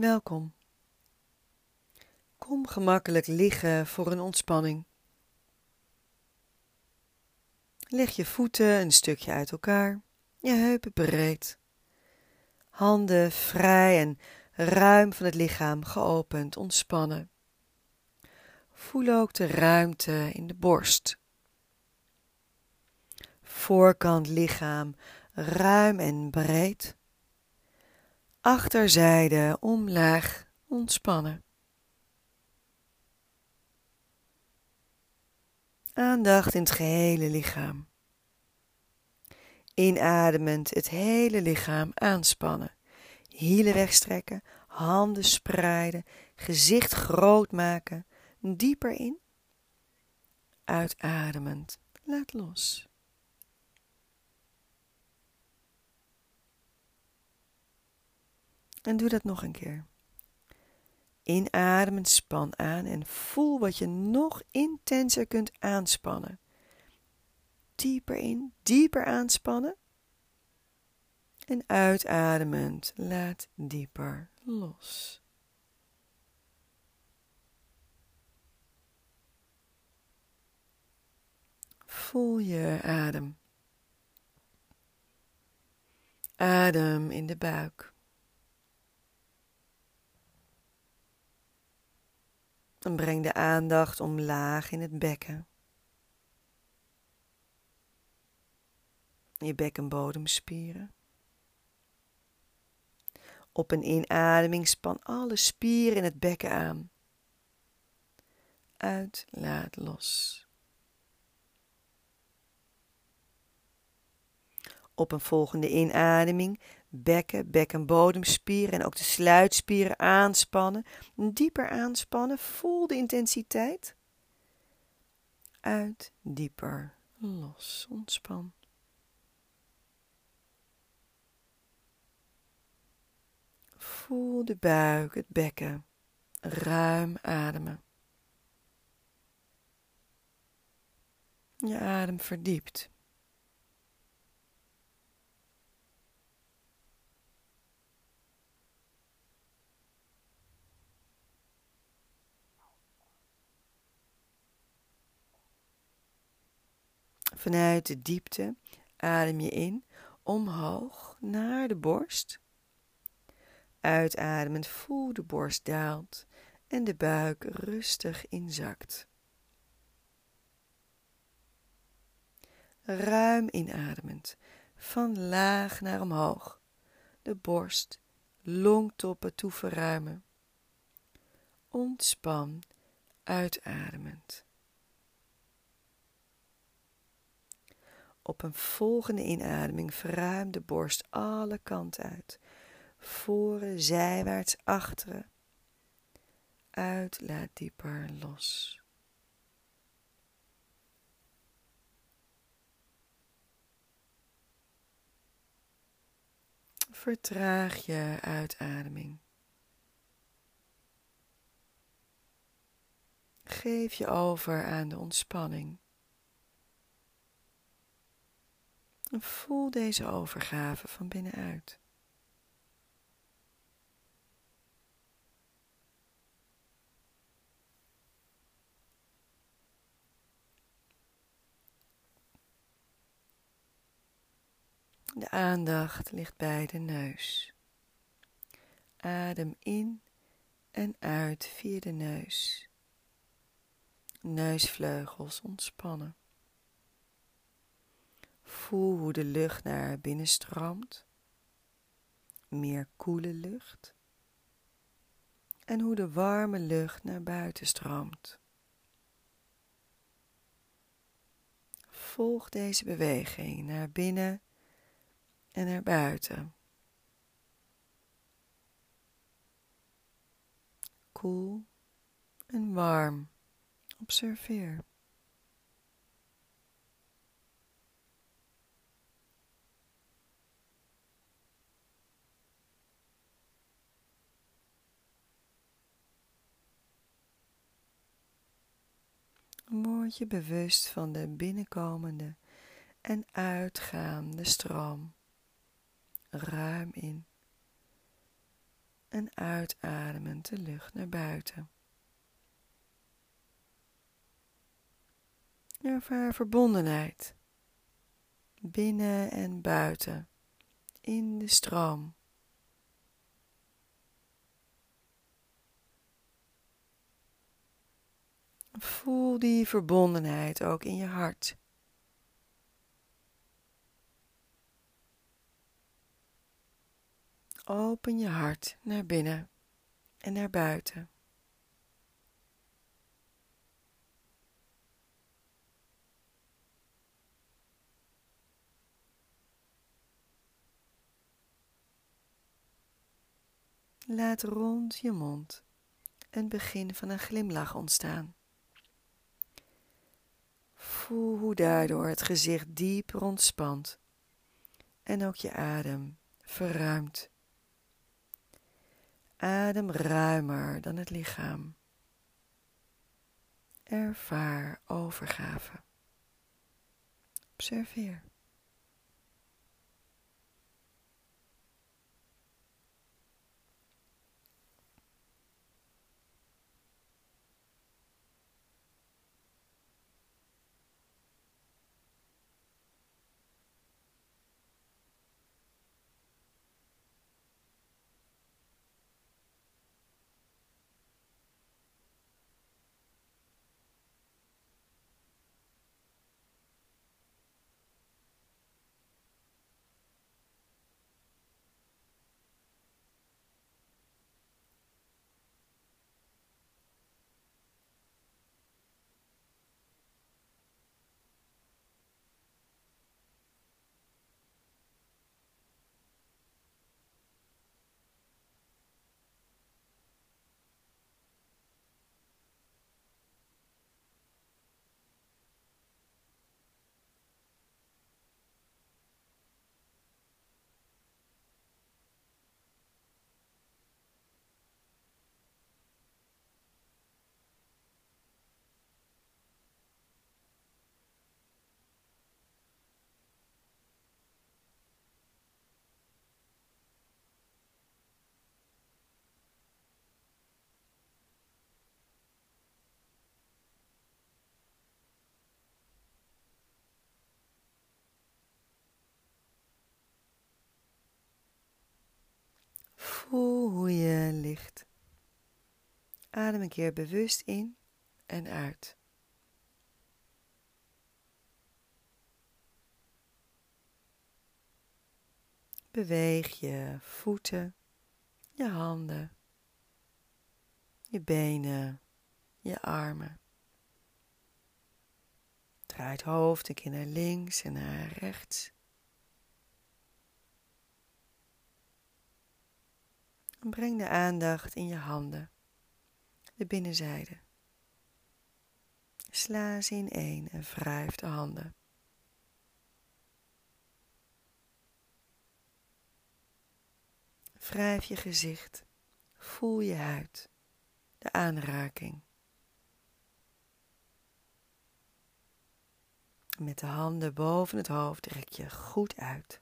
Welkom. Kom gemakkelijk liggen voor een ontspanning. Leg je voeten een stukje uit elkaar, je heupen breed. Handen vrij en ruim van het lichaam geopend, ontspannen. Voel ook de ruimte in de borst. Voorkant lichaam ruim en breed. Achterzijde omlaag ontspannen. Aandacht in het gehele lichaam. Inademend het hele lichaam aanspannen. Hielen wegstrekken, handen spreiden, gezicht groot maken. Dieper in. Uitademend. Laat los. En doe dat nog een keer. Inademend span aan en voel wat je nog intenser kunt aanspannen. Dieper in, dieper aanspannen. En uitademend laat dieper los. Voel je adem. Adem in de buik. En breng de aandacht omlaag in het bekken. Je bekkenbodemspieren. Op een inademing span alle spieren in het bekken aan. Uit, laat los. Op een volgende inademing bekken, bekkenbodemspieren en ook de sluitspieren aanspannen. Dieper aanspannen, voel de intensiteit. Uit, dieper, los, ontspan. Voel de buik, het bekken, ruim ademen. Je adem verdiept. Vanuit de diepte adem je in, omhoog naar de borst. Uitademend voel de borst daalt en de buik rustig inzakt. Ruim inademend, van laag naar omhoog, de borst, longtoppen toe verruimen. Ontspan, uitademend. Op een volgende inademing verruim de borst alle kanten uit. Voren, zijwaarts, achteren. Uit, laat dieper los. Vertraag je uitademing. Geef je over aan de ontspanning. Voel deze overgave van binnenuit. De aandacht ligt bij de neus. Adem in en uit via de neus. Neusvleugels ontspannen. Voel hoe de lucht naar binnen stroomt. Meer koele lucht. En hoe de warme lucht naar buiten stroomt. Volg deze beweging naar binnen en naar buiten. Koel en warm. Observeer. Je bewust van de binnenkomende en uitgaande stroom. Ruim in en uitademend de lucht naar buiten. Ervaar verbondenheid binnen en buiten in de stroom. Voel die verbondenheid ook in je hart. Open je hart naar binnen en naar buiten. Laat rond je mond een begin van een glimlach ontstaan. Voel hoe daardoor het gezicht dieper ontspant en ook je adem verruimt. Adem ruimer dan het lichaam. Ervaar overgave. Observeer. Hoe je ligt. Adem een keer bewust in en uit. Beweeg je voeten, je handen, je benen, je armen. Draai het hoofd een keer naar links en naar rechts. En breng de aandacht in je handen, de binnenzijde. Sla ze in één en wrijf de handen. Wrijf je gezicht, voel je huid, de aanraking. Met de handen boven het hoofd rek je goed uit.